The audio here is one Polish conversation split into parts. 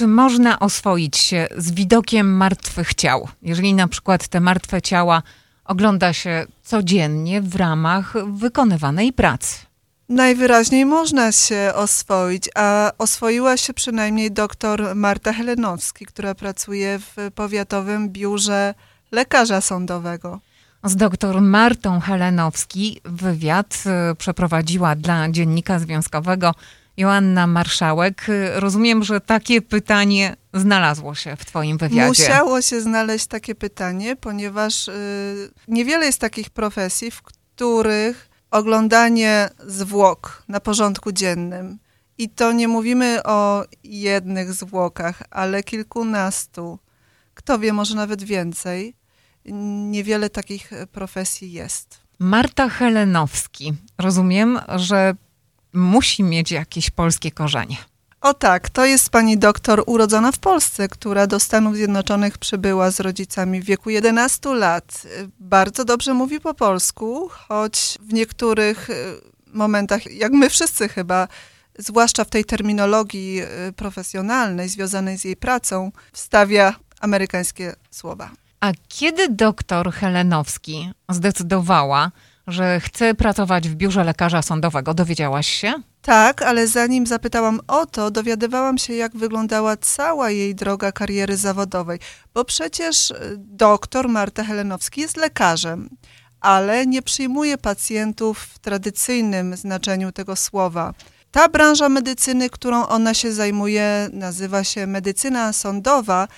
Czy można oswoić się z widokiem martwych ciał? Jeżeli na przykład te martwe ciała ogląda się codziennie w ramach wykonywanej pracy. Najwyraźniej można się oswoić, a oswoiła się przynajmniej doktor Marta Helenowski, która pracuje w powiatowym biurze lekarza sądowego. Z doktor Martą Helenowski wywiad y, przeprowadziła dla Dziennika Związkowego Joanna Marszałek. Rozumiem, że takie pytanie znalazło się w Twoim wywiadzie. Musiało się znaleźć takie pytanie, ponieważ y, niewiele jest takich profesji, w których oglądanie zwłok na porządku dziennym, i to nie mówimy o jednych zwłokach, ale kilkunastu, kto wie, może nawet więcej, niewiele takich profesji jest. Marta Helenowski. Rozumiem, że musi mieć jakieś polskie korzenie. O tak, to jest pani doktor urodzona w Polsce, która do Stanów Zjednoczonych przybyła z rodzicami w wieku 11 lat. Bardzo dobrze mówi po polsku, choć w niektórych y, momentach, jak my wszyscy chyba, zwłaszcza w tej terminologii y, profesjonalnej związanej z jej pracą, wstawia amerykańskie słowa. A kiedy doktor Helenowski zdecydowała, że chce pracować w biurze lekarza sądowego, dowiedziałaś się? Tak, ale zanim zapytałam o to, dowiadywałam się, jak wyglądała cała jej droga kariery zawodowej, bo przecież y, doktor Marta Helenowski jest lekarzem, ale nie przyjmuje pacjentów w tradycyjnym znaczeniu tego słowa. Ta branża medycyny, którą ona się zajmuje, nazywa się medycyna sądowa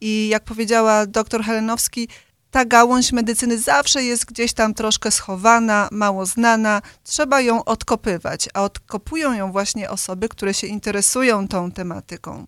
i jak powiedziała doktor Helenowski, ta gałąź medycyny zawsze jest gdzieś tam troszkę schowana, mało znana, trzeba ją odkopywać, a odkopują ją właśnie osoby, które się interesują tą tematyką.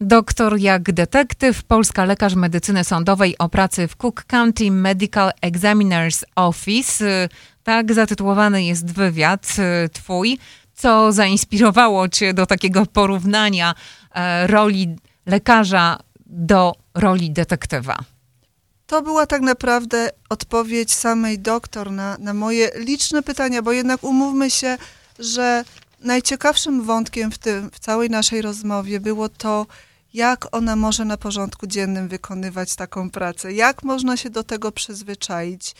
Doktor jak detektyw, polska lekarz medycyny sądowej o pracy w Cook County Medical Examiner's Office. Tak zatytułowany jest wywiad y, twój. Co zainspirowało cię do takiego porównania e, roli lekarza do roli detektywa? To była tak naprawdę odpowiedź samej doktor na, na moje liczne pytania, bo jednak umówmy się, że najciekawszym wątkiem w, tym, w całej naszej rozmowie było to, jak ona może na porządku dziennym wykonywać taką pracę, jak można się do tego przyzwyczaić.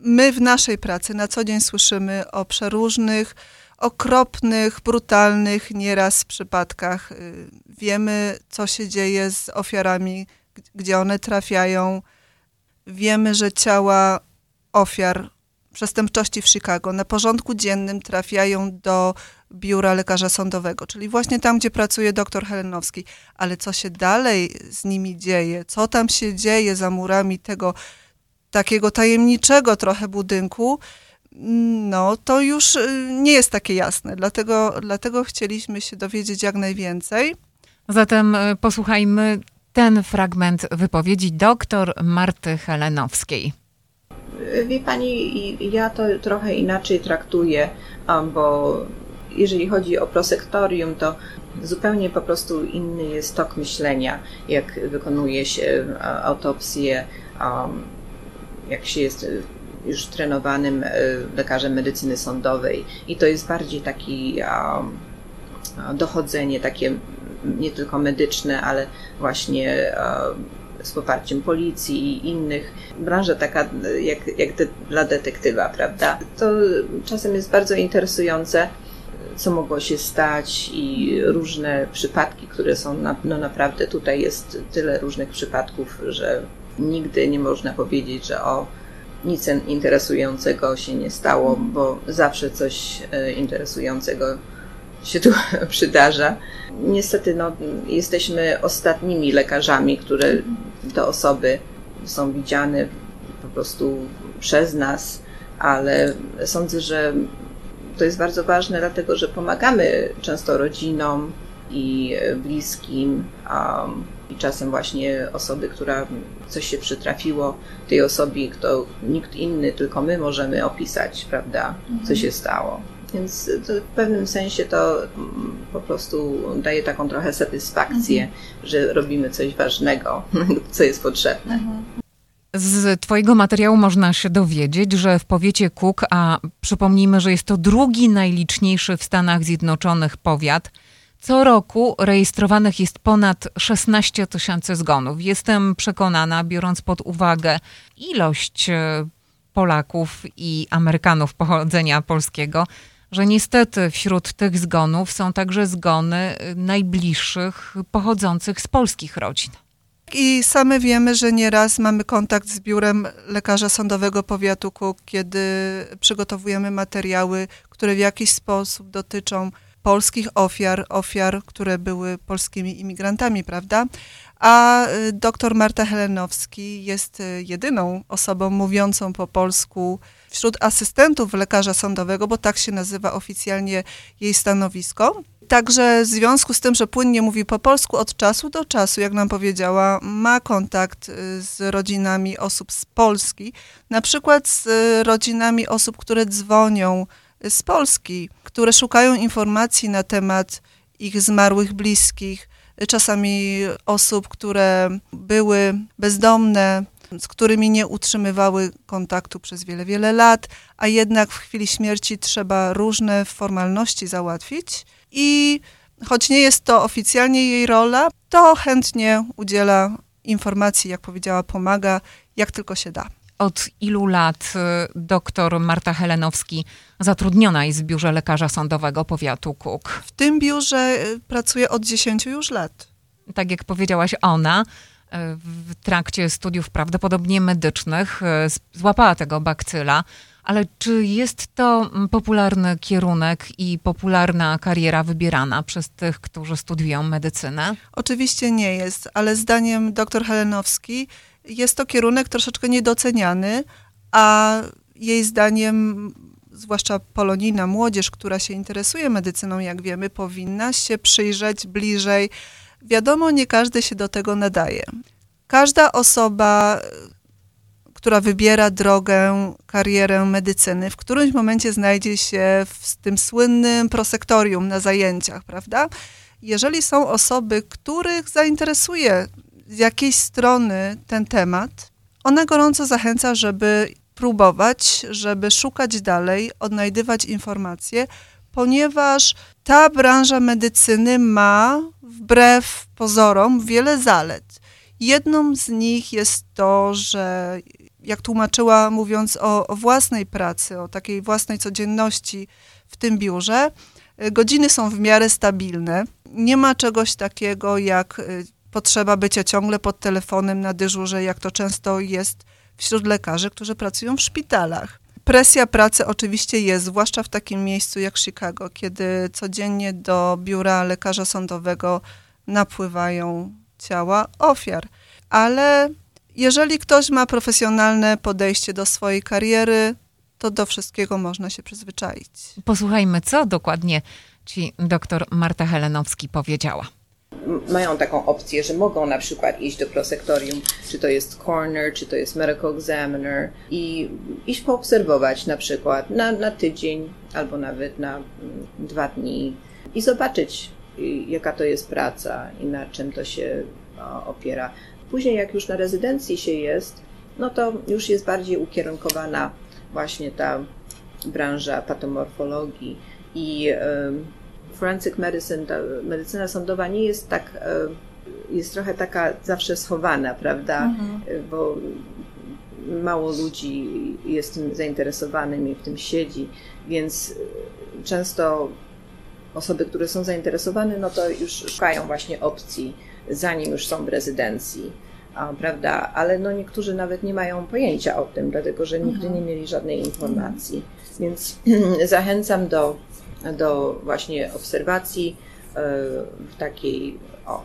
My w naszej pracy na co dzień słyszymy o przeróżnych, okropnych, brutalnych nieraz przypadkach. Y, wiemy, co się dzieje z ofiarami, gdzie one trafiają wiemy, że ciała ofiar przestępczości w Chicago na porządku dziennym trafiają do biura lekarza sądowego, czyli właśnie tam, gdzie pracuje doktor Helenowski. Ale co się dalej z nimi dzieje, co tam się dzieje za murami tego takiego tajemniczego trochę budynku, no to już y, nie jest takie jasne. Dlatego, dlatego chcieliśmy się dowiedzieć jak najwięcej. Zatem y, posłuchajmy ten fragment wypowiedzi doktor Marty Helenowskiej. Wie pani, ja to trochę inaczej traktuję, bo jeżeli chodzi o prosektorium, to zupełnie po prostu inny jest tok myślenia, jak wykonuje się autopsję, jak się jest już trenowanym e, lekarzem medycyny sądowej. I to jest bardziej taki dochodzenie, takie nie tylko medyczne, ale właśnie e, z poparciem policji i innych. Branża taka jak, jak de, dla detektywa, prawda? To czasem jest bardzo interesujące, co mogło się stać i różne przypadki, które są, na, no naprawdę tutaj jest tyle różnych przypadków, że nigdy nie można powiedzieć, że o nic interesującego się nie stało, bo zawsze coś e, interesującego się tu przydarza. Niestety no, jesteśmy ostatnimi lekarzami, które te osoby są widziane po prostu przez nas, ale sądzę, że to jest bardzo ważne, dlatego że pomagamy często rodzinom i bliskim, um, i czasem właśnie osoby, która coś się przytrafiło, tej osobie, kto nikt inny, tylko my możemy opisać, prawda, co się stało. Więc w pewnym sensie to mm, po prostu daje taką trochę satysfakcję, mhm. że robimy coś ważnego, co jest potrzebne. Mhm. Z Twojego materiału można się dowiedzieć, że w powiecie Cook, a przypomnijmy, że jest to drugi najliczniejszy w Stanach Zjednoczonych powiat, Co roku rejestrowanych jest ponad 16 tysięcy zgonów. Jestem przekonana, biorąc pod uwagę ilość e, Polaków i Amerykanów pochodzenia polskiego, że niestety wśród tych zgonów są także zgony y, najbliższych pochodzących z polskich rodzin. I same wiemy, że nieraz mamy kontakt z biurem lekarza sądowego powiatu Kuk, kiedy przygotowujemy materiały, które w jakiś sposób dotyczą polskich ofiar, ofiar, które były polskimi imigrantami, prawda? A y, dr Marta Helenowski jest y, jedyną osobą mówiącą po polsku wśród asystentów lekarza sądowego, bo tak się nazywa oficjalnie jej stanowisko. Także w związku z tym, że płynnie mówi po polsku od czasu do czasu, jak nam powiedziała, ma kontakt y, z rodzinami osób z Polski, na przykład z rodzinami osób, które dzwonią z Polski, które szukają informacji na temat ich zmarłych bliskich, czasami osób, które były bezdomne, z którymi nie utrzymywały kontaktu przez wiele, wiele lat, a jednak w chwili śmierci trzeba różne formalności załatwić i choć nie jest to oficjalnie jej rola, to chętnie udziela informacji, jak powiedziała, pomaga, jak tylko się da. Od ilu lat y, doktor Marta Helenowski zatrudniona jest w biurze lekarza sądowego powiatu Kuk? W tym biurze y, pracuje od 10 już lat. Tak jak powiedziałaś, ona w trakcie studiów prawdopodobnie medycznych złapała tego bakcyla. Ale czy jest to mm, popularny kierunek i popularna kariera wybierana przez tych, którzy studiują medycynę? Oczywiście nie jest, ale zdaniem dr Helenowski jest to kierunek troszeczkę niedoceniany, a jej zdaniem, zwłaszcza polonijna młodzież, która się interesuje medycyną, jak wiemy, powinna się przyjrzeć bliżej. Wiadomo, nie każdy się do tego nadaje. Każda osoba, która wybiera drogę, karierę medycyny, w którymś momencie znajdzie się w tym słynnym prosektorium na zajęciach, prawda? Jeżeli są osoby, których zainteresuje z jakiejś strony ten temat, ona gorąco zachęca, żeby próbować, żeby szukać dalej, odnajdywać informacje, ponieważ ta branża medycyny ma wbrew pozorom wiele zalet. Jedną z nich jest to, że jak tłumaczyła, mówiąc o, o własnej pracy, o takiej własnej codzienności w tym biurze, godziny są w miarę stabilne. Nie ma czegoś takiego jak y, potrzeba bycia ciągle pod telefonem na dyżurze, jak to często jest wśród lekarzy, którzy pracują w szpitalach. Presja pracy oczywiście jest, zwłaszcza w takim miejscu jak Chicago, kiedy codziennie do biura lekarza sądowego napływają ciała ofiar. Ale jeżeli ktoś ma profesjonalne podejście do swojej kariery, to do wszystkiego można się przyzwyczaić. Posłuchajmy, co dokładnie ci doktor Marta Helenowski powiedziała mają taką opcję, że mogą na przykład iść do prosektorium, czy to jest coroner, czy to jest medical examiner i iść poobserwować na przykład na, na tydzień albo nawet na mm, dwa dni i zobaczyć, jaka to jest praca i na czym to się opiera. Później, jak już na rezydencji się jest, no to już jest bardziej ukierunkowana właśnie ta branża patomorfologii i forensic medicine, ta medycyna sądowa nie jest tak, e, jest trochę taka zawsze schowana, prawda? Mhm. Bo mało ludzi jest tym zainteresowanym i w tym siedzi, więc często osoby, które są zainteresowane, no to już szukają właśnie opcji, zanim już są w rezydencji, prawda? Ale no niektórzy nawet nie mają pojęcia o tym, dlatego że nigdy mhm. nie mieli żadnej informacji. Więc zachęcam do do właśnie obserwacji e, w takiej o,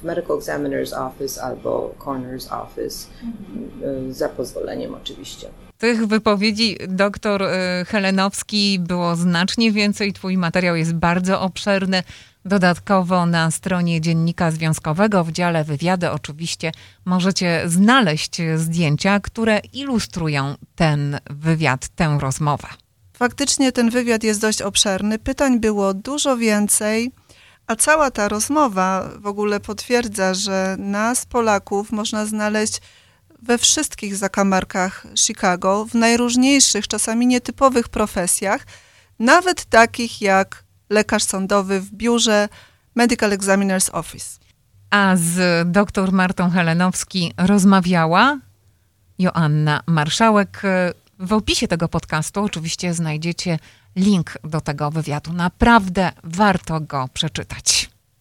w Medical Examiner's Office albo Coroner's Office mhm. za pozwoleniem oczywiście. Tych wypowiedzi doktor e, Helenowski było znacznie więcej. Twój materiał jest bardzo obszerny. Dodatkowo na stronie Dziennika Związkowego w dziale wywiady oczywiście możecie znaleźć zdjęcia, które ilustrują ten wywiad, tę rozmowę. Faktycznie ten wywiad jest dość obszerny. Pytań było dużo więcej, a cała ta rozmowa w ogóle potwierdza, że nas, Polaków, można znaleźć we wszystkich zakamarkach Chicago, w najróżniejszych, czasami nietypowych profesjach, nawet takich jak lekarz sądowy w biurze Medical Examiner's Office. A z dr Martą Helenowski rozmawiała Joanna Marszałek. W opisie tego podcastu oczywiście znajdziecie link do tego wywiadu. Naprawdę warto go przeczytać.